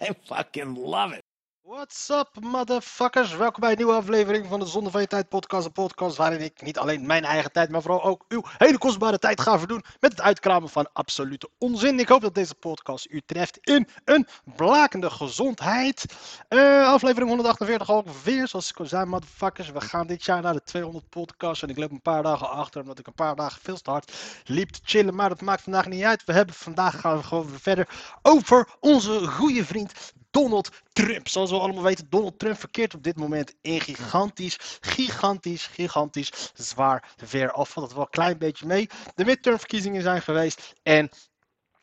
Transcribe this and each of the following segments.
I fucking love it. What's up, motherfuckers? Welkom bij een nieuwe aflevering van de Zonde van je Tijd podcast. Een podcast waarin ik niet alleen mijn eigen tijd, maar vooral ook uw hele kostbare tijd ga verdoen met het uitkramen van absolute onzin. Ik hoop dat deze podcast u treft in een blakende gezondheid. Eh, aflevering 148 alweer, zoals ik al zei, motherfuckers. We gaan dit jaar naar de 200 podcasts en ik loop een paar dagen achter, omdat ik een paar dagen veel te hard liep te chillen. Maar dat maakt vandaag niet uit. We hebben vandaag gaan we gewoon weer verder over onze goede vriend Donald Trump. Zoals we allemaal weten, Donald Trump verkeert op dit moment in gigantisch, gigantisch, gigantisch zwaar weer af. Valt het wel een klein beetje mee. De midtermverkiezingen zijn geweest en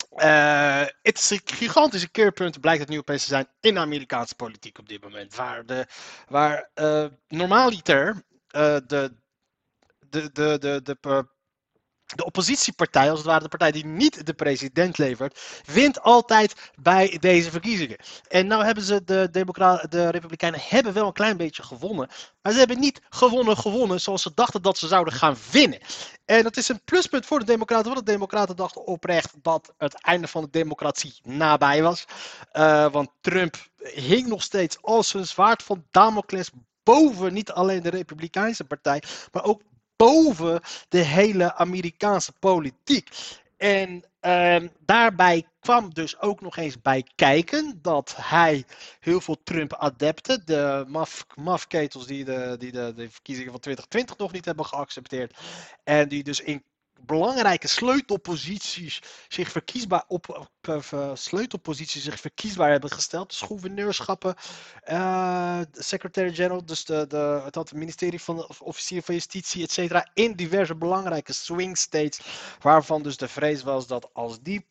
eh, het is een gigantische keerpunt, blijkt het nu opeens te zijn in de Amerikaanse politiek op dit moment. Waar, de, waar eh, normaliter eh, de, de, de, de, de, de oppositiepartij, als het ware de partij die niet de president levert, wint altijd bij deze verkiezingen. En nou hebben ze, de, Democraten, de Republikeinen hebben wel een klein beetje gewonnen, maar ze hebben niet gewonnen gewonnen zoals ze dachten dat ze zouden gaan winnen. En dat is een pluspunt voor de Democraten, want de Democraten dachten oprecht dat het einde van de democratie nabij was. Uh, want Trump hing nog steeds als een zwaard van Damocles boven niet alleen de Republikeinse partij, maar ook boven de hele Amerikaanse politiek. En uh, daarbij kwam dus ook nog eens bij kijken dat hij heel veel Trump-adepten, de maf, mafketels die, de, die de, de verkiezingen van 2020 nog niet hebben geaccepteerd, en die dus in belangrijke sleutelposities zich verkiesbaar op, uh, sleutelposities zich verkiesbaar hebben gesteld. Dus gouverneurschappen, uh, secretary-general, dus de, de, het, ministerie van officier van justitie, et cetera, in diverse belangrijke swing states, waarvan dus de vrees was dat als die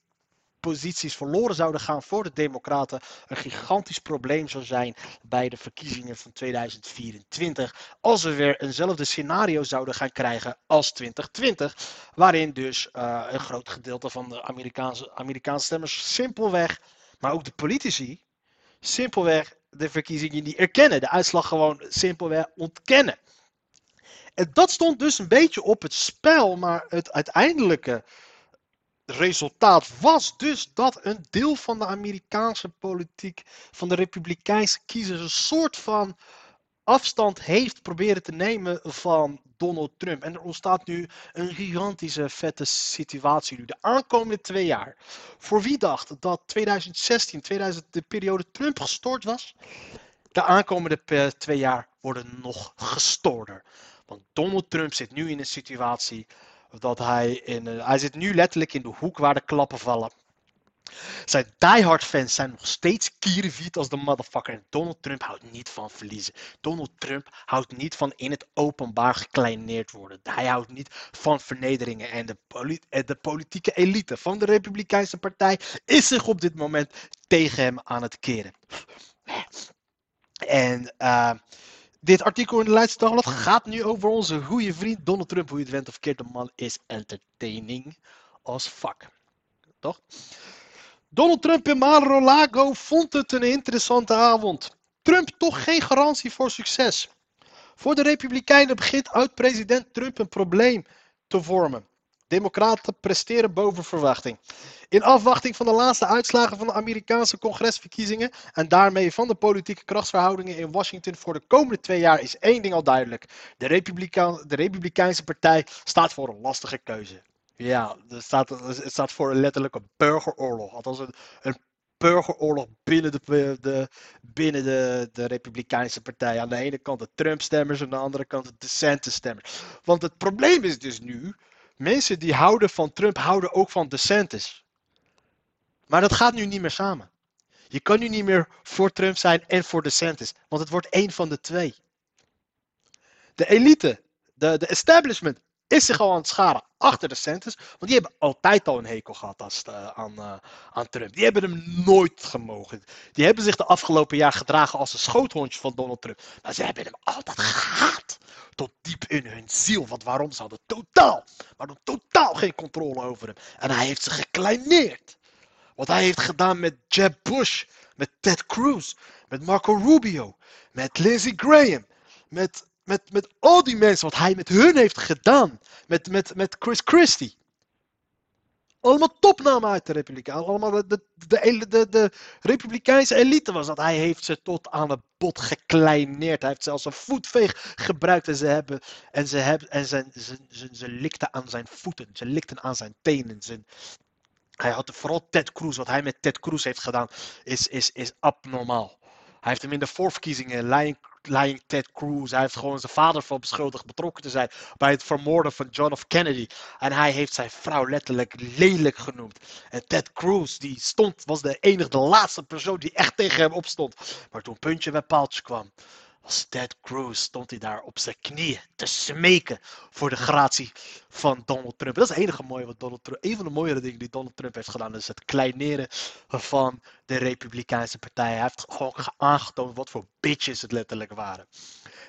posities verloren zouden gaan voor de Democraten, een gigantisch probleem zou zijn bij de verkiezingen van 2024. Als we weer eenzelfde scenario zouden gaan krijgen als 2020, waarin dus uh, een groot gedeelte van de Amerikaanse, Amerikaanse stemmers simpelweg, maar ook de politici, simpelweg de verkiezingen niet erkennen. De uitslag gewoon simpelweg ontkennen. En dat stond dus een beetje op het spel, maar het uiteindelijke resultaat was dus dat een deel van de Amerikaanse politiek, van de Republikeinse kiezers, een soort van afstand heeft proberen te nemen van Donald Trump. En er ontstaat nu een gigantische vette situatie nu. De aankomende twee jaar. Voor wie dacht dat 2016, 2000, de periode Trump gestoord was? De aankomende twee jaar worden nog gestoorder. Want Donald Trump zit nu in een situatie dat hij in. Uh, hij zit nu letterlijk in de hoek waar de klappen vallen. Zijn diehard fans zijn nog steeds kierenviet als de motherfucker. En Donald Trump houdt niet van verliezen. Donald Trump houdt niet van in het openbaar gekleineerd worden. Hij houdt niet van vernederingen. En de, poli de politieke elite van de Republikeinse Partij is zich op dit moment tegen hem aan het keren. En uh, dit artikel in de Leidse gaat nu over onze goede vriend Donald Trump. Hoe je het went of verkeerd, de man is entertaining als fuck. Toch? Donald Trump in Mar-a-Lago vond het een interessante avond. Trump toch geen garantie voor succes. Voor de Republikeinen begint oud-president Trump een probleem te vormen. Democraten presteren boven verwachting. In afwachting van de laatste uitslagen van de Amerikaanse congresverkiezingen en daarmee van de politieke krachtsverhoudingen in Washington voor de komende twee jaar is één ding al duidelijk. De, de Republikeinse Partij staat voor een lastige keuze. Ja, het staat, staat voor letterlijk een burgeroorlog. Althans een, een burgeroorlog binnen, de, de, binnen de, de Republikeinse Partij. Aan de ene kant de Trump-stemmers, aan de andere kant de DeSantis-stemmers. Want het probleem is dus nu Mensen die houden van Trump houden ook van DeSantis. Maar dat gaat nu niet meer samen. Je kan nu niet meer voor Trump zijn en voor DeSantis. Want het wordt één van de twee. De elite, de, de establishment, is zich al aan het scharen achter de centers. Want die hebben altijd al een hekel gehad uh, aan, uh, aan Trump. Die hebben hem nooit gemogen. Die hebben zich de afgelopen jaar gedragen als een schoothondje van Donald Trump. Maar ze hebben hem altijd gehaat. Tot diep in hun ziel. Want waarom? Ze hadden totaal, maar totaal geen controle over hem. En hij heeft ze gekleineerd. Wat hij heeft gedaan met Jeb Bush, met Ted Cruz, met Marco Rubio, met Lindsey Graham, met, met, met al die mensen, wat hij met hun heeft gedaan. Met, met, met Chris Christie. Allemaal topnamen uit de Republikein. Allemaal de, de, de, Republikeinse elite was dat. Hij heeft ze tot aan het bot gekleineerd. Hij heeft zelfs een voetveeg gebruikt. En ze, hebben, en ze, hebben, en ze, ze, ze, ze likten aan zijn voeten. Ze likten aan zijn tenen. Ze, hij had vooral Ted Cruz. Wat hij met Ted Cruz heeft gedaan is, is, is abnormaal. Hij heeft hem in de voorverkiezingen, lying, lying Ted Cruz, hij heeft gewoon zijn vader van beschuldigd betrokken te zijn bij het vermoorden van John F. Kennedy. En hij heeft zijn vrouw letterlijk lelijk genoemd. En Ted Cruz, die stond, was de enige, de laatste persoon die echt tegen hem opstond. Maar toen puntje bij paaltje kwam, als Ted Cruz stond hij daar op zijn knieën te smeken voor de gratie van Donald Trump. Dat is het enige mooie wat Donald Trump. Een van de mooiere dingen die Donald Trump heeft gedaan, is het kleineren van de Republikeinse partij. Hij heeft gewoon aangetoond wat voor bitches het letterlijk waren.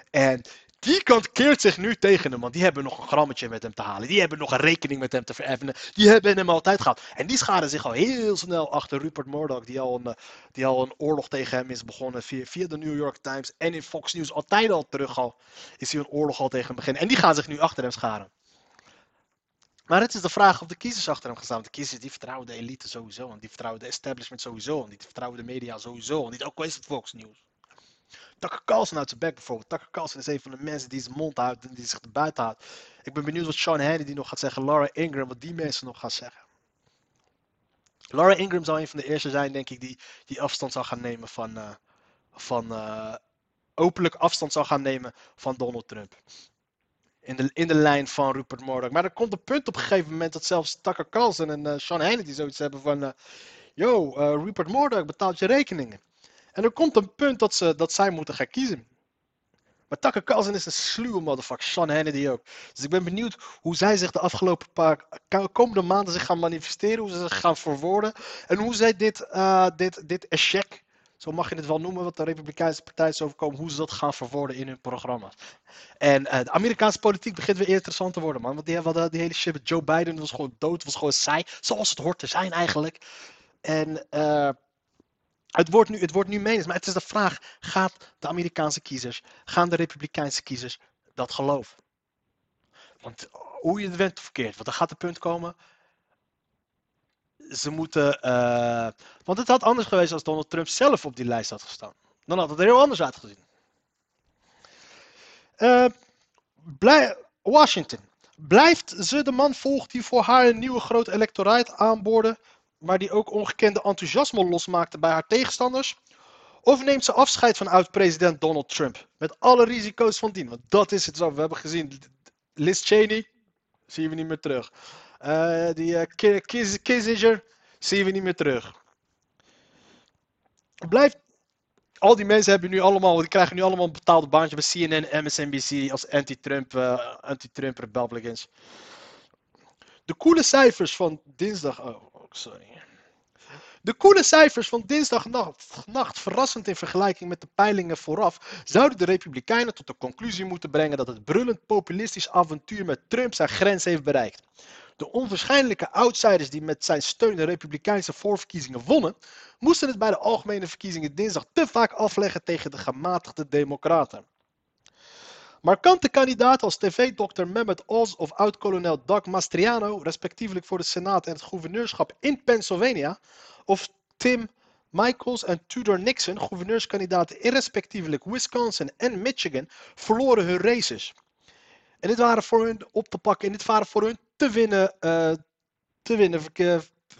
En die kant keert zich nu tegen hem, want die hebben nog een grammetje met hem te halen. Die hebben nog een rekening met hem te vereffenen. Die hebben hem altijd gehad. En die scharen zich al heel snel achter Rupert Murdoch, die al een, die al een oorlog tegen hem is begonnen via, via de New York Times en in Fox News. Altijd al terug al is hij een oorlog al tegen hem beginnen. En die gaan zich nu achter hem scharen. Maar het is de vraag of de kiezers achter hem gaan staan. De kiezers die vertrouwen de elite sowieso. En die vertrouwen de establishment sowieso. En die vertrouwen de media sowieso. En niet ook al is het Fox News. Tucker Carlson uit zijn bek bijvoorbeeld. Tucker Carlson is een van de mensen die zijn mond houdt en die zich er buiten houdt. Ik ben benieuwd wat Sean Hannity nog gaat zeggen. Laura Ingram, wat die mensen nog gaan zeggen. Laura Ingram zal een van de eerste zijn, denk ik, die, die afstand zal gaan nemen van. Uh, van uh, openlijk afstand zal gaan nemen van Donald Trump. In de, in de lijn van Rupert Murdoch. Maar er komt een punt op een gegeven moment dat zelfs Tucker Carlson en uh, Sean Hannity zoiets hebben van. Yo, Rupert Murdoch betaalt je rekeningen. En er komt een punt dat, ze, dat zij moeten gaan kiezen. Maar Tucker Carlson is een sluwe motherfucker. Sean Hannity ook. Dus ik ben benieuwd hoe zij zich de afgelopen paar komende maanden zich gaan manifesteren. Hoe ze zich gaan verwoorden. En hoe zij dit, uh, dit, dit echec, zo mag je het wel noemen, wat de Republikeinse partij is overkomen. Hoe ze dat gaan verwoorden in hun programma's. En uh, de Amerikaanse politiek begint weer interessant te worden, man. Want die, die, die hele shit met Joe Biden was gewoon dood. was gewoon saai. Zoals het hoort te zijn eigenlijk. En... Uh, het wordt, nu, het wordt nu menens, maar het is de vraag: gaat de Amerikaanse kiezers, gaan de Republikeinse kiezers dat geloven? Want hoe je het went of verkeerd, want er gaat een punt komen. Ze moeten. Uh, want het had anders geweest als Donald Trump zelf op die lijst had gestaan. Dan had het er heel anders uitgezien. Uh, Washington. Blijft ze de man volgen die voor haar een nieuwe groot electoraat aanboorde? Maar die ook ongekende enthousiasme losmaakte bij haar tegenstanders? Of neemt ze afscheid van oud-president Donald Trump? Met alle risico's van dien. Want dat is het zo. We hebben gezien. Liz Cheney. Zien we niet meer terug. Uh, die uh, Kissinger. Zien we niet meer terug. Blijft. Al die mensen hebben nu allemaal, die krijgen nu allemaal een betaalde baantje bij CNN, MSNBC als anti-Trump uh, anti-Trump Republicans. De coole cijfers van dinsdag. Oh, De koele cijfers van dinsdagnacht, verrassend in vergelijking met de peilingen vooraf, zouden de Republikeinen tot de conclusie moeten brengen dat het brullend populistisch avontuur met Trump zijn grens heeft bereikt. De onwaarschijnlijke outsiders die met zijn steun de Republikeinse voorverkiezingen wonnen, moesten het bij de algemene verkiezingen dinsdag te vaak afleggen tegen de gematigde Democraten. Markante kandidaten als tv-dokter Mehmet Oz of oud-kolonel Doug Mastriano, respectievelijk voor de Senaat en het gouverneurschap in Pennsylvania, of Tim Michaels en Tudor Nixon, gouverneurskandidaten in respectievelijk Wisconsin en Michigan, verloren hun races. En dit waren voor hun op te pakken en dit waren voor hun te winnen, uh, te winnen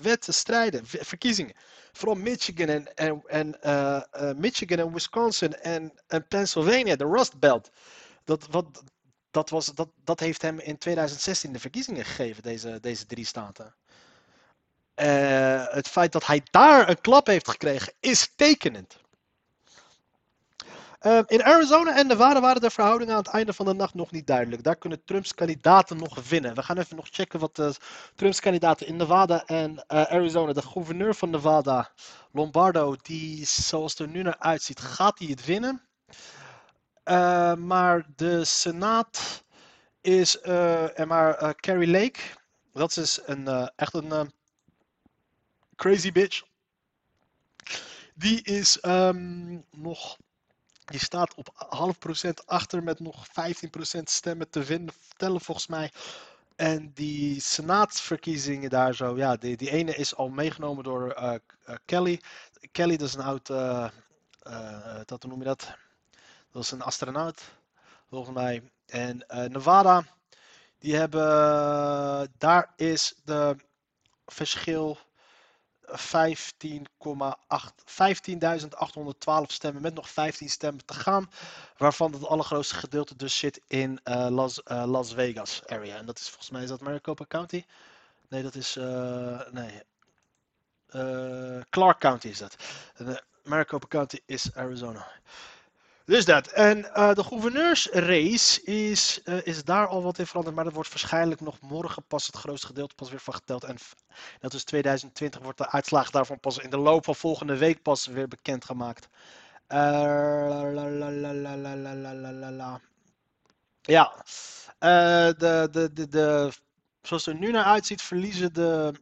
wedstrijden, verkiezingen. Vooral Michigan en, en, en uh, uh, Michigan en Wisconsin en, en Pennsylvania, de Rust Belt dat, wat, dat, was, dat, dat heeft hem in 2016 de verkiezingen gegeven, deze, deze drie staten. Uh, het feit dat hij daar een klap heeft gekregen, is tekenend. Ehm, in Arizona en Nevada waren de verhoudingen aan het einde van de nacht nog niet duidelijk. Daar kunnen Trumps kandidaten nog winnen. We gaan even nog checken wat de Trumps kandidaten in Nevada en eh, Arizona. De gouverneur van Nevada, Lombardo, die zoals het er nu naar uitziet, gaat hij het winnen. Eh, maar de Senaat is eh, en maar eh, Carrie Lake. Dat is een, echt een crazy bitch. Die is ehm, nog. Die staat op half procent achter met nog 15% stemmen te winnen, tellen volgens mij. En die senaatsverkiezingen daar zo, ja, die, die ene is al meegenomen door Kelly. Kelly, dat is een oud, dat hoe noem je dat? Dat is een astronaut, volgens mij. En eh, Nevada, die hebben, daar is de verschil 15,8 15.812 stemmen met nog 15 stemmen te gaan. Waarvan het allergrootste gedeelte dus zit in eh, Las, eh, Las Vegas area. En dat is volgens mij is dat Maricopa County. Nee, dat is nee. Clark County is dat. Maricopa County is Arizona. Dus dat. En eh, de gouverneursrace is, eh, is daar al wat in veranderd. Maar dat wordt waarschijnlijk nog morgen pas het grootste gedeelte pas weer van geteld. En dat is 2020 wordt de uitslag daarvan pas in de loop van volgende week pas weer bekendgemaakt. Uh, ja, de, de, de, de, zoals het er nu naar uitziet, verliezen de,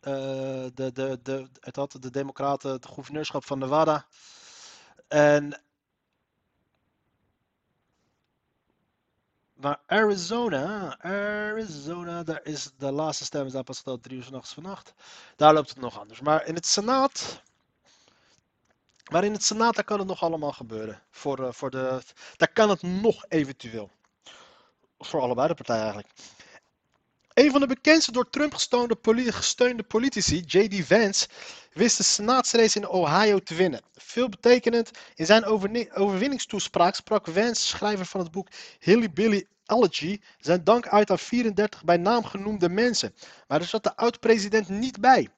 de, de, de, het had de Democraten het gouverneurschap van Nevada. En Maar Arizona, Arizona, daar is de laatste stem is daar pas geteld drie uur vannacht. Daar loopt het nog anders. Maar in het Senaat, maar in het Senaat, daar kan het nog allemaal gebeuren. Voor, eh, voor de, daar kan het nog eventueel. Voor allebei de partijen eigenlijk. Een van de bekendste door Trump gesteunde, poli- gesteunde politici, J.D. Vance, wist de senaatsrace in Ohio te winnen. Veel betekenend in zijn overwinningstoespraak sprak Vance, schrijver van het boek Hilly Billy Elegy, zijn dank uit aan 34 bij naam genoemde mensen. Maar er zat de oud-president niet bij.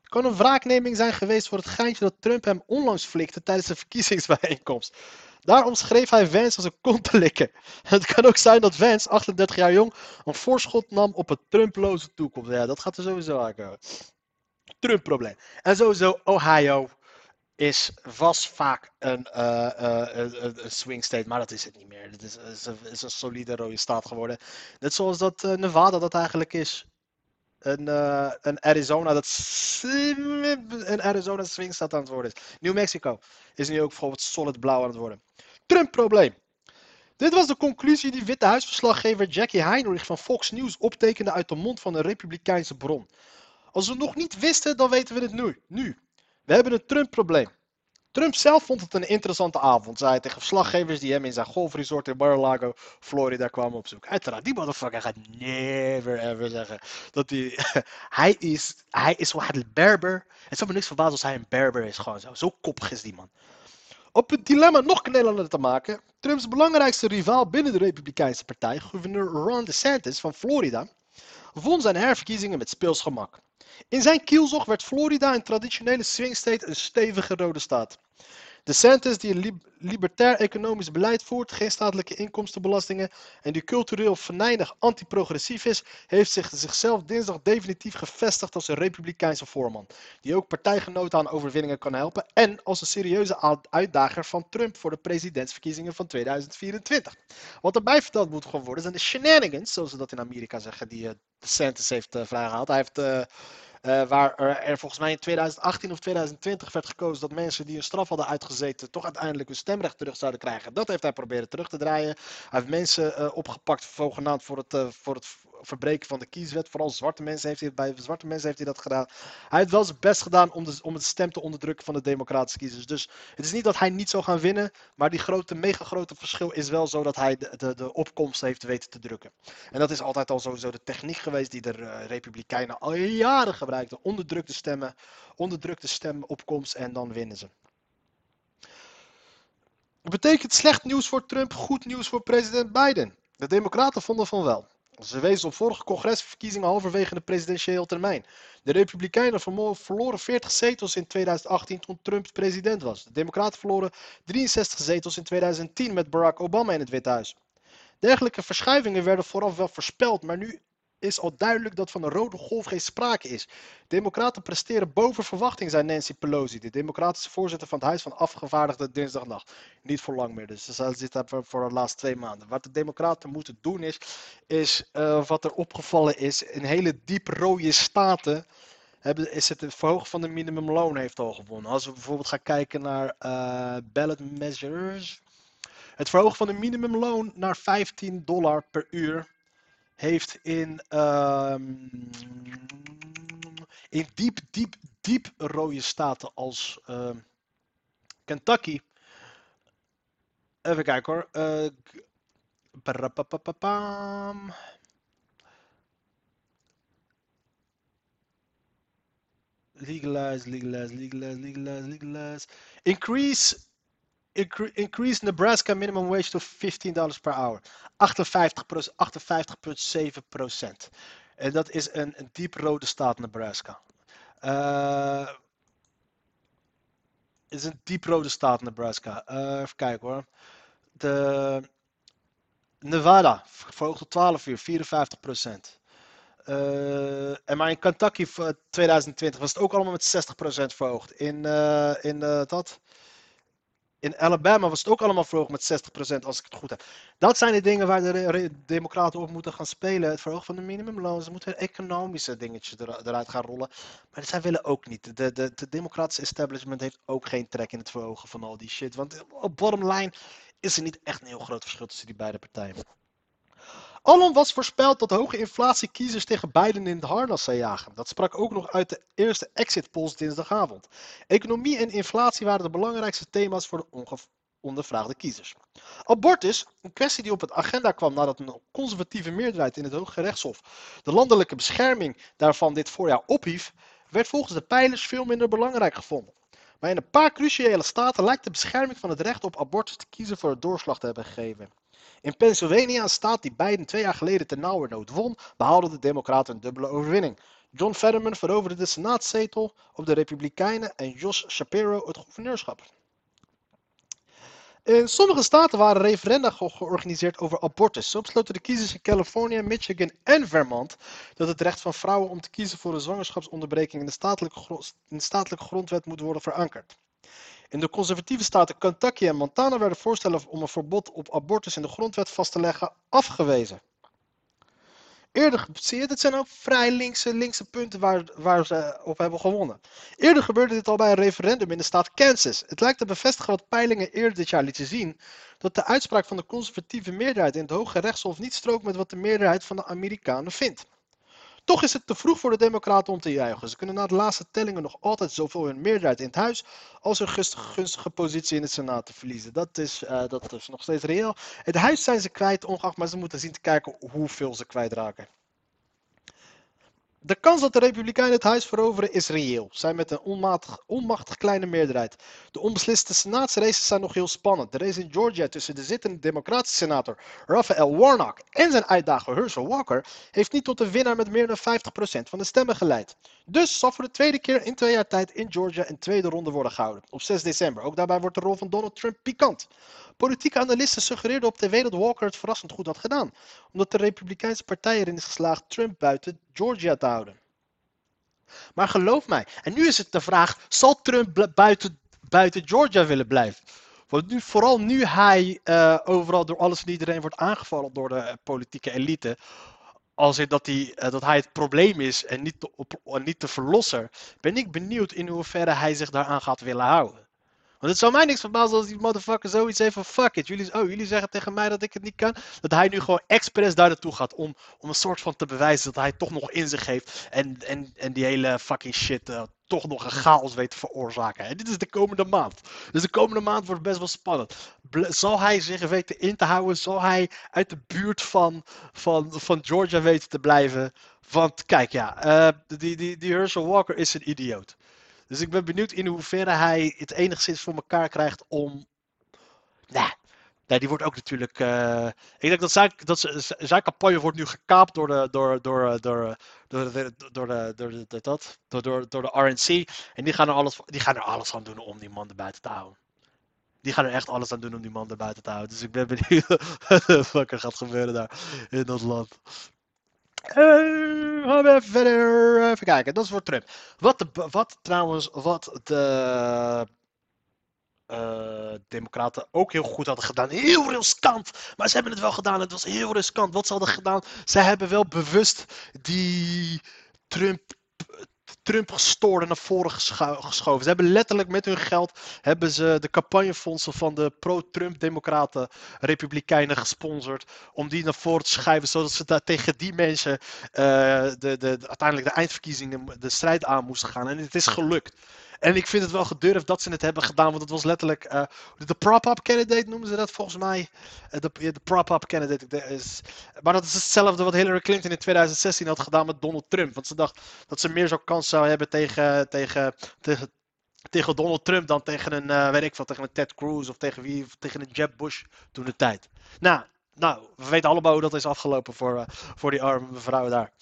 Het kan een wraakneming zijn geweest voor het geintje dat Trump hem onlangs flikte tijdens de verkiezingsbijeenkomst. Daarom schreef hij Vance als een kontelikker. Het kan ook zijn dat Vance, 38 jaar jong, een voorschot nam op een Trumploze toekomst. Ja, dat gaat er sowieso aankomen. Trump-probleem. En sowieso, Ohio is, was vaak een, eh, eh, een, swing state, maar dat is het niet meer. Het is, is, een, is een solide rode staat geworden. Net zoals dat eh, Nevada dat eigenlijk is. Een, eh, een Arizona dat een Arizona swing staat aan het worden is. New Mexico is nu ook bijvoorbeeld solid blauw aan het worden. Trump-probleem. Dit was de conclusie die Witte Huisverslaggever Jackie Heinrich van Fox News optekende uit de mond van een republikeinse bron. Als we nog niet wisten, dan weten we het nu. nu. We hebben een Trump-probleem. Trump zelf vond het een interessante avond, zei hij tegen verslaggevers die hem in zijn golfresort in Mar-a-Lago, Florida, kwamen opzoeken. Uiteraard, die motherfucker gaat never ever zeggen dat hij... hij is, hij is een berber. Het zou me niks verbazen als hij een berber is, gewoon zo. Zo koppig is die man. Op het dilemma nog knellender te maken, Trumps belangrijkste rivaal binnen de Republikeinse partij, gouverneur Ron DeSantis van Florida, won zijn herverkiezingen met speels gemak. In zijn kielzog werd Florida een traditionele swing state een stevige rode staat. DeSantis, die een lib- libertair economisch beleid voert, geen statelijke inkomstenbelastingen en die cultureel venijnig anti-progressief is, heeft zich, zichzelf dinsdag definitief gevestigd als een republikeinse voorman, die ook partijgenoten aan overwinningen kan helpen en als een serieuze uitdager van Trump voor de presidentsverkiezingen van 2024. Wat erbij verteld moet gewoon worden zijn de shenanigans, zoals ze dat in Amerika zeggen, die eh, DeSantis heeft eh, vrijgehaald. Hij heeft... eh, eh, waar er, volgens mij in 2018 of 2020 werd gekozen dat mensen die een straf hadden uitgezeten toch uiteindelijk hun stemrecht terug zouden krijgen. Dat heeft hij proberen terug te draaien. Hij heeft mensen eh, opgepakt zogenaamd voor het, eh, voor het verbreken van de kieswet. Vooral zwarte mensen heeft hij, bij zwarte mensen heeft hij dat gedaan. Hij heeft wel zijn best gedaan om, de, om het stem te onderdrukken van de democratische kiezers. Dus het is niet dat hij niet zou gaan winnen, maar die grote, mega grote verschil is wel zo dat hij de, de, opkomst heeft weten te drukken. En dat is altijd al sowieso de techniek geweest die de eh, Republikeinen al jaren gebruikten. Onderdrukte stemmen, onderdrukte stemopkomst en dan winnen ze. Het betekent slecht nieuws voor Trump, goed nieuws voor president Biden. De Democraten vonden van wel. Ze wezen op vorige congresverkiezingen halverwege de presidentiële termijn. De Republikeinen verloren 40 zetels in 2018 toen Trump president was. De Democraten verloren 63 zetels in 2010 met Barack Obama in het Witte Huis. Dergelijke verschuivingen werden vooraf wel voorspeld, maar nu is al duidelijk dat van een rode golf geen sprake is. Democraten presteren boven verwachting, zei Nancy Pelosi, de democratische voorzitter van het Huis van Afgevaardigden dinsdagnacht. Niet voor lang meer, dus ze zit voor, de laatste twee maanden. Wat de democraten moeten doen is, is eh, wat er opgevallen is, in hele diep rode staten hebben, is het het verhogen van de minimumloon heeft al gewonnen. Als we bijvoorbeeld gaan kijken naar eh, ballot measures. Het verhogen van de minimumloon naar 15 dollar per uur heeft in, ehm, in diep, diep, diep rode staten als ehm, Kentucky. Even kijken hoor. Eh. Legalize, legalize, legalize, legalize, legalize. Increase, incre- increase Nebraska minimum wage to $15 per hour. 58 58,7 procent. En dat is een, een diep rode staat, Nebraska. Eh, is een diep rode staat, Nebraska. Eh, even kijken hoor. De Nevada verhoogd tot 12 uur, 54 procent. Eh, en maar in Kentucky voor 2020 was het ook allemaal met 60% verhoogd. In, in, dat, in Alabama was het ook allemaal verhoogd met 60% als ik het goed heb. Dat zijn de dingen waar de democraten op moeten gaan spelen. Het verhogen van de minimumloon. Ze moeten economische dingetjes er- eruit gaan rollen. Maar zij willen ook niet. De, de, de democratische establishment heeft ook geen trek in het verhogen van al die shit. Want op bottom line is er niet echt een heel groot verschil tussen die beide partijen. Alom was voorspeld dat hoge inflatie kiezers tegen Biden in het harnas zou jagen. Dat sprak ook nog uit de eerste exit polls dinsdagavond. Economie en inflatie waren de belangrijkste thema's voor de ondervraagde kiezers. Abortus, een kwestie die op het agenda kwam nadat een conservatieve meerderheid in het Hoge Rechtshof de landelijke bescherming daarvan dit voorjaar ophief, werd volgens de pijlers veel minder belangrijk gevonden. Maar in een paar cruciale staten lijkt de bescherming van het recht op abortus te kiezen voor het doorslag te hebben gegeven. In Pennsylvania, een staat die Biden twee jaar geleden ten nauwernood won, behaalden de Democraten een dubbele overwinning. John Fetterman veroverde de Senaatzetel op de Republikeinen en Josh Shapiro het gouverneurschap. In sommige staten waren referenda ge- georganiseerd over abortus. Zo besloten de kiezers in Californië, Michigan en Vermont dat het recht van vrouwen om te kiezen voor een zwangerschapsonderbreking in de statelijke, in de statelijke grondwet moet worden verankerd. In de conservatieve staten Kentucky en Montana werden voorstellen om een verbod op abortus in de grondwet vast te leggen afgewezen. Eerder, ge- zie je, dit zijn ook vrij linkse, linkse punten waar, waar ze op hebben gewonnen. Eerder gebeurde dit al bij een referendum in de staat Kansas. Het lijkt te bevestigen wat peilingen eerder dit jaar lieten zien, dat de uitspraak van de conservatieve meerderheid in het Hoge Rechtshof niet strookt met wat de meerderheid van de Amerikanen vindt. Toch is het te vroeg voor de Democraten om te juichen. Ze kunnen na de laatste tellingen nog altijd zoveel hun meerderheid in het huis als hun gunstige, positie in het Senaat te verliezen. Dat is, eh, dat is nog steeds reëel. Het huis zijn ze kwijt, ongeacht, maar ze moeten zien te kijken hoeveel ze kwijtraken. De kans dat de Republikeinen het huis veroveren is reëel. Zij met een onmatig, onmachtig kleine meerderheid. De onbesliste senaatsraces zijn nog heel spannend. De race in Georgia tussen de zittende democratische senator Raphael Warnock en zijn uitdager Herschel Walker heeft niet tot een winnaar met meer dan 50% van de stemmen geleid. Dus zal voor de tweede keer in twee jaar tijd in Georgia een tweede ronde worden gehouden. Op 6 december. Ook daarbij wordt de rol van Donald Trump pikant. Politieke analisten suggereerden op tv dat Walker het verrassend goed had gedaan, omdat de Republikeinse partij erin is geslaagd Trump buiten Georgia te houden. Maar geloof mij, en nu is het de vraag: zal Trump buiten, buiten Georgia willen blijven? Want nu, vooral nu hij eh, overal door alles en iedereen wordt aangevallen door de eh, politieke elite. Als in dat hij, eh, dat hij het probleem is en niet de, niet de verlosser, ben ik benieuwd in hoeverre hij zich daaraan gaat willen houden. Want het zou mij niks verbazen als die motherfucker zoiets heeft van fuck it. Jullie, oh, jullie zeggen tegen mij dat ik het niet kan. Dat hij nu gewoon expres daar naartoe gaat om, om een soort van te bewijzen dat hij toch nog in zich heeft. En, en, en die hele fucking shit eh, toch nog een chaos weet te veroorzaken. En dit is de komende maand. Dus de komende maand wordt best wel spannend. Zal hij zich weten in te houden? Zal hij uit de buurt van, van, van Georgia weten te blijven? Want kijk ja, eh, die, die, die Herschel Walker is een idioot. Dus ik ben benieuwd in hoeverre hij het enigszins voor elkaar krijgt om. Nou, Nee, die wordt ook natuurlijk. eh, ik denk dat zijn, dat zijn campagne wordt nu gekaapt door de, door, door, eh, door, door, de, door, de, door, de, door, dat, door, door, door de RNC. En die gaan, er alles, die gaan er alles aan doen om die man erbuiten te houden. Die gaan er echt alles aan doen om die man erbuiten te houden. Dus ik ben benieuwd wat er gaat gebeuren daar in dat land. Eh, gaan we even verder. Even kijken, dat is voor Trump. Wat, de, wat trouwens, wat de eh, Democraten ook heel goed hadden gedaan. Heel riskant. Maar ze hebben het wel gedaan. Het was heel riskant. Wat ze hadden gedaan. Ze hebben wel bewust die Trump. Trump gestoorde naar voren gescho- geschoven. Ze hebben letterlijk met hun geld hebben ze de campagnefondsen van de pro-Trump democraten, republikeinen gesponsord. Om die naar voren te schuiven, zodat ze daar tegen die mensen eh, de, de- uiteindelijk de eindverkiezingen de strijd aan moesten gaan. En het is gelukt. En ik vind het wel gedurfd dat ze het hebben gedaan, want het was letterlijk eh, de prop-up candidate noemen ze dat volgens mij. Eh, de, de prop-up candidate is. Maar dat is hetzelfde wat Hillary Clinton in 2016 had gedaan met Donald Trump. Want ze dacht dat ze meer zo'n kans zou hebben tegen, tegen, tegen, tegen Donald Trump dan tegen een, eh, weet ik wat, tegen een Ted Cruz of tegen wie, tegen een Jeb Bush toen de tijd. Nou, nou, we weten allemaal hoe dat is afgelopen voor, voor die arme mevrouw daar.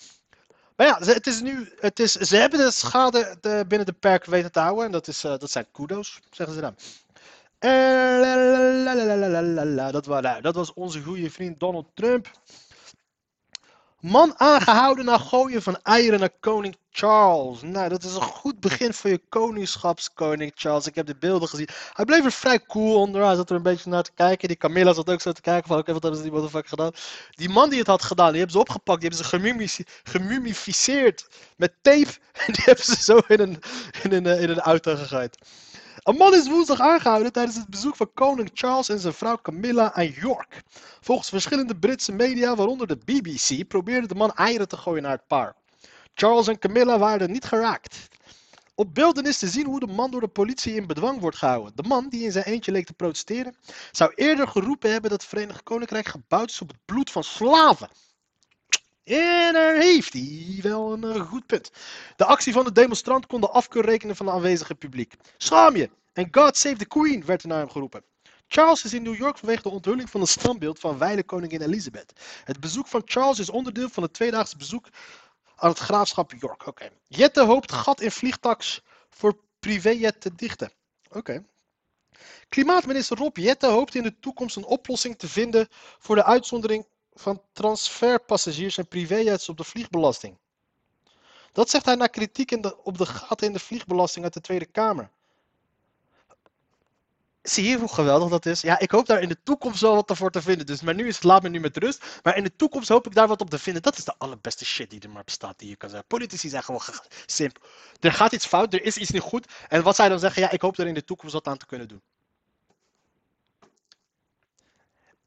Maar ja, het is nu, het is, ze hebben de schade de, binnen de perk weten te houden. En dat, is, eh, dat zijn kudo's, zeggen ze dan. Dat, was, nou, dat was onze goede vriend Donald Trump. Man aangehouden na gooien van eieren naar koning Charles. Nou, dat is een goed begin voor je koningschapskoning Charles. Ik heb de beelden gezien. Hij bleef er vrij cool onder. Hij zat er een beetje naar te kijken. Die Camilla zat ook zo te kijken van, oké, wat hebben ze die motherfucker gedaan? Die man die het had gedaan, die hebben ze opgepakt. Die hebben ze gemummificeerd met tape. En die hebben ze zo in een, in een, eh, in een auto gegooid. Een man is woensdag aangehouden tijdens het bezoek van koning Charles en zijn vrouw Camilla aan York. Volgens verschillende Britse media, waaronder de BBC, probeerde de man eieren te gooien naar het paar. Charles en Camilla waren niet geraakt. Op beelden is te zien hoe de man door de politie in bedwang wordt gehouden. De man, die in zijn eentje leek te protesteren, zou eerder geroepen hebben dat het Verenigd Koninkrijk gebouwd is op het bloed van slaven. En daar heeft hij wel een eh, goed punt. De actie van de demonstrant kon de afkeur rekenen van het aanwezige publiek. Schaam je! En God save the Queen werd er naar hem geroepen. Charles is in New York vanwege de onthulling van een standbeeld van wijle koningin Elizabeth. Het bezoek van Charles is onderdeel van het tweedaagse bezoek aan het graafschap York. Oké. Jette hoopt gat in vliegtax voor privéjet te dichten. Oké. Klimaatminister Rob Jette hoopt in de toekomst een oplossing te vinden voor de uitzondering van transferpassagiers en privéjets op de vliegbelasting. Dat zegt hij na kritiek in op de gaten in de vliegbelasting uit de Tweede Kamer. Zie je hoe geweldig dat is? Ja, ik hoop daar in de toekomst wel wat voor te vinden. Dus, maar nu is het laat me nu met rust. Maar in de toekomst hoop ik daar wat op te vinden. Dat is de allerbeste shit die er maar bestaat die je kan zeggen. Politici zijn gewoon ge- simpel. Er gaat iets fout, er is iets niet goed. En wat zij dan zeggen, ja, ik hoop er in de toekomst wat aan te kunnen doen.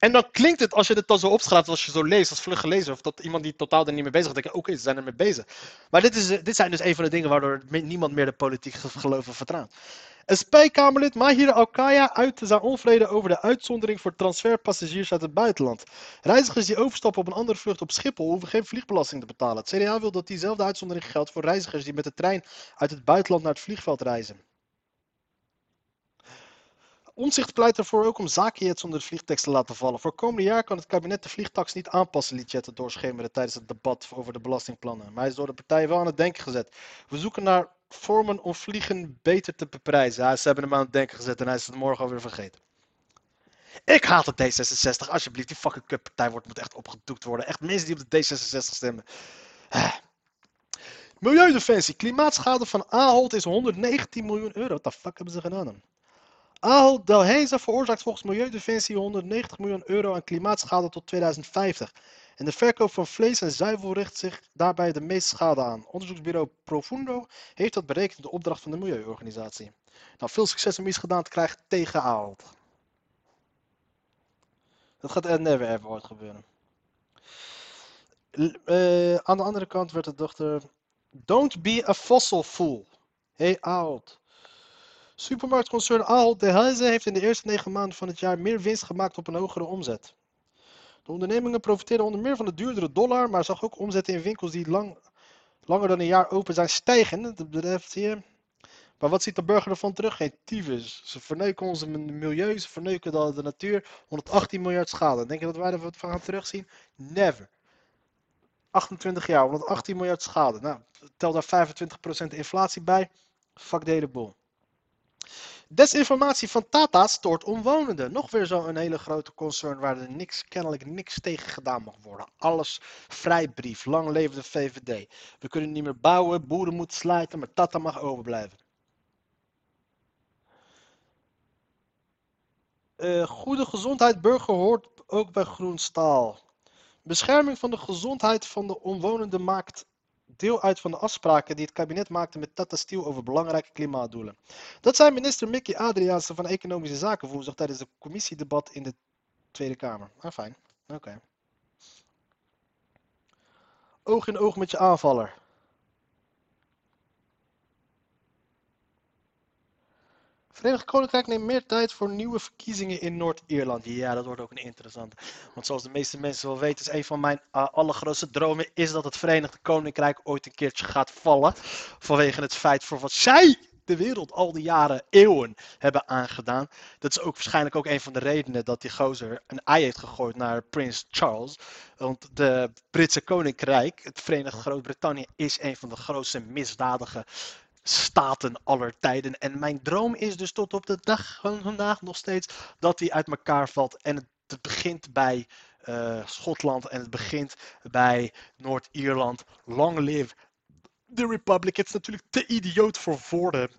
En dan klinkt het, als je het dan zo opschrijft, als je zo leest, als vlugge lezer, of dat iemand die totaal er niet mee bezig is, denk je, oké, ze zijn er mee bezig. Maar dit, is, dit zijn dus een van de dingen waardoor niemand meer de politiek ge- gelooft of vertrouwt. SP-Kamerlid Mahir Alkaya uitte zijn onvrede over de uitzondering voor transferpassagiers uit het buitenland. Reizigers die overstappen op een andere vlucht op Schiphol hoeven geen vliegbelasting te betalen. Het CDA wil dat diezelfde uitzondering geldt voor reizigers die met de trein uit het buitenland naar het vliegveld reizen. Omzicht pleit ervoor ook om zakenjets onder de vliegtekst te laten vallen. Voor komende jaar kan het kabinet de vliegtax niet aanpassen, liet Jette doorschemeren tijdens het debat over de belastingplannen. Maar hij is door de partijen wel aan het denken gezet. We zoeken naar vormen om vliegen beter te beprijzen. Ja, ze hebben hem aan het denken gezet en hij is het morgen alweer vergeten. Ik haat het D66. Alsjeblieft, die fucking kutpartij wordt, moet echt opgedoekt worden. Echt mensen die op de D66 stemmen. Ah. Milieudefensie. Klimaatschade van Ahold is 119 miljoen euro. Wat de fuck hebben ze gedaan Ahold Delhaize veroorzaakt volgens Milieudefensie 190 miljoen euro aan klimaatschade tot 2050. En de verkoop van vlees en zuivel richt zich daarbij de meeste schade aan. Onderzoeksbureau Profundo heeft dat berekend de opdracht van de Milieuorganisatie. Nou, veel succes om iets gedaan te krijgen tegen Ahold. Dat gaat er never ever ooit gebeuren. Eh, aan de andere kant werd de dochter... Don't be a fossil fool. Hey Ahold. Supermarktconcern Ahold Delhaize heeft in de eerste negen maanden van het jaar meer winst gemaakt op een hogere omzet. De ondernemingen profiteerden onder meer van de duurdere dollar, maar zag ook omzetten in winkels die lang, langer dan een jaar open zijn stijgen. Het bedrijf hier Maar wat ziet de burger ervan terug? Geen tyfus. Ze verneuken m- milieu, ze verneuken de, de natuur. 118 miljard schade. Denk je dat wij er wat van gaan terugzien? Never. 28 jaar, 118 miljard schade. Nou, tel daar 25% inflatie bij. Fuck de hele boel. Desinformatie van Tata stoort omwonenden. Nog weer zo'n hele grote concern waar er niks, kennelijk niks tegen gedaan mag worden. Alles vrijbrief. Lang leven de VVD. We kunnen niet meer bouwen, boeren moeten slijten, maar Tata mag overblijven. Eh, goede gezondheid burger hoort ook bij Groenstaal. Bescherming van de gezondheid van de omwonenden maakt deel uit van de afspraken die het kabinet maakte met Tata Steel over belangrijke klimaatdoelen. Dat zei minister Mickey Adriaanse van Economische Zaken woensdag tijdens het commissiedebat in de Tweede Kamer. Ah, fijn. Oké. Oog in oog met je aanvaller. Verenigd Koninkrijk neemt meer tijd voor nieuwe verkiezingen in Noord-Ierland. Ja, dat wordt ook een interessante. Want zoals de meeste mensen wel weten, is een van mijn uh, allergrootste dromen is dat het Verenigd Koninkrijk ooit een keertje gaat vallen. Vanwege het feit voor wat zij de wereld al die jaren, eeuwen hebben aangedaan. Dat is ook waarschijnlijk ook een van de redenen dat die gozer een ei heeft gegooid naar Prins Charles. Want de Britse Koninkrijk, het Verenigd Groot-Brittannië, is een van de grootste misdadige staten aller tijden. En mijn droom is dus tot op de dag van vandaag nog steeds dat die uit elkaar valt. En het, begint bij uh, Schotland en het begint bij Noord-Ierland. Long live the Republic. Het is natuurlijk te idioot voor woorden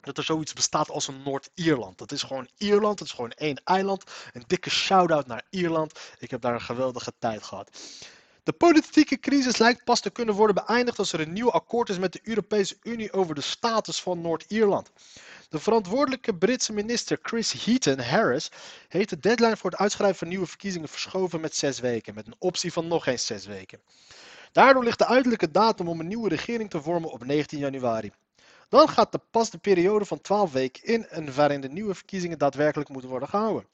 dat er zoiets bestaat als een Noord-Ierland. Dat is gewoon Ierland, het is gewoon één eiland. Een dikke shout-out naar Ierland. Ik heb daar een geweldige tijd gehad. De politieke crisis lijkt pas te kunnen worden beëindigd als er een nieuw akkoord is met de Europese Unie over de status van Noord-Ierland. De verantwoordelijke Britse minister Chris Heaton Harris heeft de deadline voor het uitschrijven van nieuwe verkiezingen verschoven met zes weken, met een optie van nog eens zes weken. Daardoor ligt de uiterlijke datum om een nieuwe regering te vormen op 19 januari. Dan gaat de pas de periode van 12 weken in en waarin de nieuwe verkiezingen daadwerkelijk moeten worden gehouden.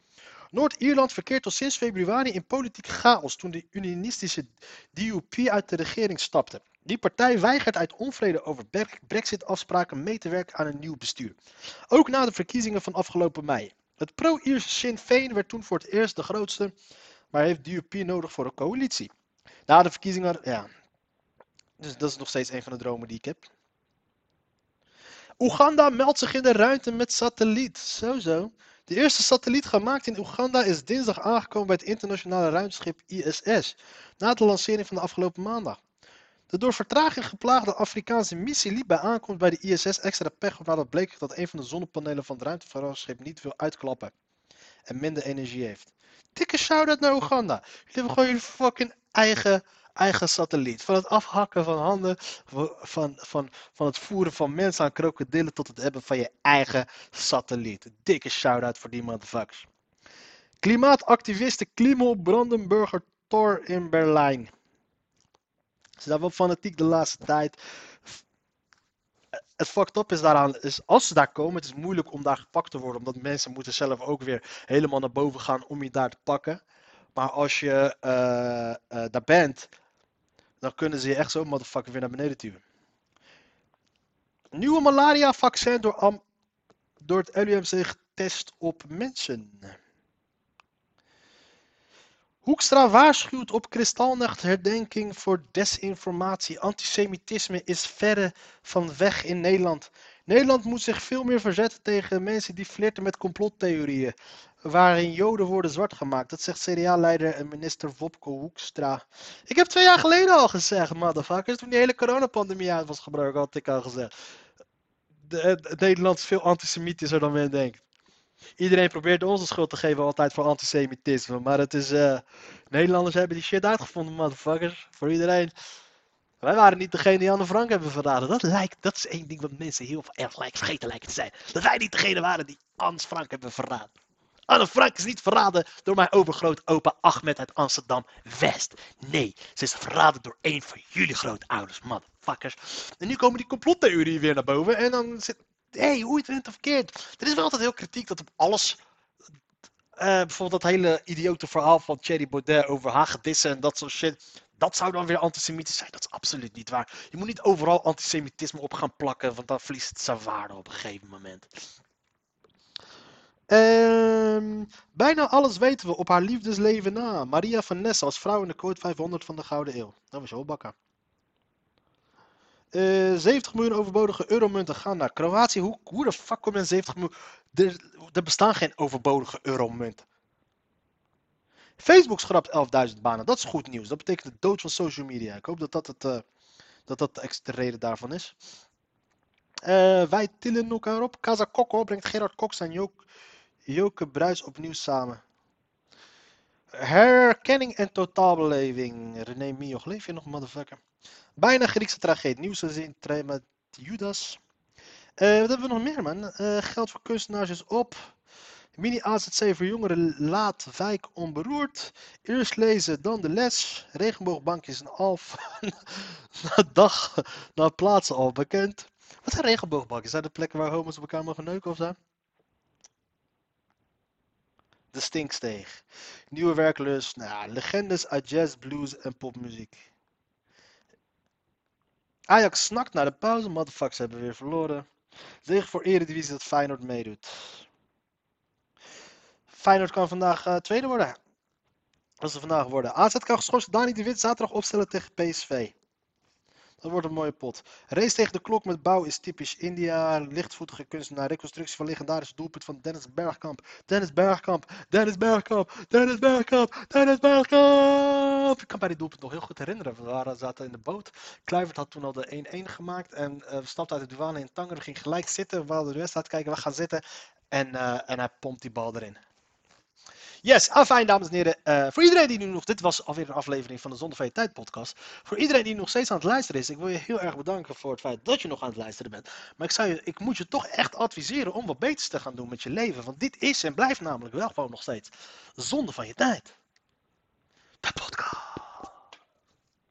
Noord-Ierland verkeert al sinds februari in politieke chaos toen de unionistische DUP uit de regering stapte. Die partij weigert uit onvrede over Brexit-afspraken mee te werken aan een nieuw bestuur. Ook na de verkiezingen van afgelopen mei. Het pro-Ierse Sinn Féin werd toen voor het eerst de grootste, maar heeft DUP nodig voor een coalitie. Na de verkiezingen, ja. Dus dat is nog steeds een van de dromen die ik heb. Oeganda meldt zich in de ruimte met satelliet. Zo zo. De eerste satelliet gemaakt in Oeganda is dinsdag aangekomen bij het internationale ruimteschip ISS, na de lancering van de afgelopen maandag. De door vertraging geplaagde Afrikaanse missie liep bij aankomst bij de ISS extra pech op bleek dat een van de zonnepanelen van het ruimtevaartschip niet wil uitklappen en minder energie heeft. Dikke shout-out naar Oeganda. Jullie hebben gewoon jullie fucking eigen, eigen satelliet. Van het afhakken van handen, van, van, van het voeren van mensen aan krokodillen tot het hebben van je eigen satelliet. Dikke shout-out voor die motherfuckers. Klimaatactiviste Klimo Brandenburger Tor in Berlijn. Ze zijn wel fanatiek de laatste tijd. Het fucked up is daaraan, is als ze daar komen, het is moeilijk om daar gepakt te worden. Omdat mensen moeten zelf ook weer helemaal naar boven gaan om je daar te pakken. Maar als je uh, uh, daar bent, dan kunnen ze je echt zo motherfucker weer naar beneden duwen. Nieuwe malaria vaccin door, door het LUMC getest op mensen. Hoekstra waarschuwt op Kristalnacht herdenking voor desinformatie. Antisemitisme is verre van weg in Nederland. Nederland moet zich veel meer verzetten tegen mensen die flirten met complottheorieën. Waarin Joden worden zwart gemaakt. Dat zegt CDA-leider en minister Wopke Hoekstra. Ik heb twee jaar geleden al gezegd, motherfuckers. Toen die hele coronapandemie uit was gebruikt, had ik al gezegd. Nederland is veel antisemitischer dan men denkt. Iedereen probeert ons de schuld te geven altijd voor antisemitisme. Maar het is. Uh, Nederlanders hebben die shit uitgevonden, motherfuckers. Voor iedereen. Wij waren niet degene die Anne Frank hebben verraden. Dat lijkt, dat is één ding wat mensen heel erg lijkt vergeten lijken te zijn. Dat wij niet degene waren die Anne Frank hebben verraden. Anne Frank is niet verraden door mijn overgroot opa Ahmed uit Amsterdam West. Nee, ze is verraden door één van jullie grootouders, motherfuckers. En nu komen die complottheorieën weer naar boven. En dan zit. Hé, hey, hoe het went of verkeerd. Er is wel altijd heel kritiek dat op alles. Uh, bijvoorbeeld dat hele idiote verhaal van Thierry Baudet over hagedissen en dat soort shit. Dat zou dan weer antisemitisch zijn. Dat is absoluut niet waar. Je moet niet overal antisemitisme op gaan plakken, want dan verliest het zijn waarde op een gegeven moment. Ehm, bijna alles weten we op haar liefdesleven na. Maria van Nessa als vrouw in de code 500 van de Gouden Eeuw. Dat was wel bakken. Eh 70 miljoen overbodige euromunten gaan naar Kroatië. Hoe, hoe de fuck kom je aan 70 miljoen? Er, er bestaan geen overbodige euromunten. Facebook schrapt 11.000 banen. Dat is goed nieuws. Dat betekent de dood van social media. Ik hoop dat dat, het, eh, dat, dat de extra reden daarvan is. Eh, wij tillen elkaar op. Casa Kokko brengt Gerard Cox en Jook, Joke Bruis opnieuw samen. Herkenning en totaalbeleving. René Mioch, leef je nog, motherfucker? Bijna Griekse tragedie. Nieuws gezien met Judas. Eh, wat hebben we nog meer, man? Geld voor kunstenaars is op. Mini AZC voor jongeren laat wijk onberoerd. Eerst lezen, dan de les. Regenboogbankjes en Alf. na dag, na plaatsen al bekend. Wat zijn regenboogbankjes? Zijn dat plekken waar homo's op elkaar mogen neuken of zo? De Stinksteeg. Nieuwe werklust. Nou, legendes uit jazz, blues en popmuziek. Ajax snakt naar de pauze. Motherfuckers hebben weer verloren. Zege voor Eredivisie dat Feyenoord meedoet. Feyenoord kan vandaag eh, tweede worden. Als ze vandaag worden. AZ kan geschorst Dani de Wit zaterdag opstellen tegen PSV. Dat wordt een mooie pot. Race tegen de klok met bouw is typisch India. Lichtvoetige kunstenaar. Reconstructie van legendarisch doelpunt van Dennis Bergkamp. Dennis Bergkamp. Dennis Bergkamp. Dennis Bergkamp. Dennis Bergkamp. Ik kan bij die doelpunt nog heel goed herinneren. We zaten in de boot. Kluivert had toen al de 1-1 gemaakt. En eh, we stapten uit de douane in Tanger. Ging gelijk zitten. We hadden de wedstrijd kijken. We gaan zitten. En, eh, en hij pompt die bal erin. Yes, afijn dames en heren. Eh, voor iedereen die nu nog, dit was alweer een aflevering van de Zonder van je Tijd podcast. Voor iedereen die nog steeds aan het luisteren is, ik wil je heel erg bedanken voor het feit dat je nog aan het luisteren bent. Maar ik, zou je, ik moet je toch echt adviseren om wat beters te gaan doen met je leven. Want dit is en blijft namelijk wel gewoon nog steeds zonde van je tijd. De podcast.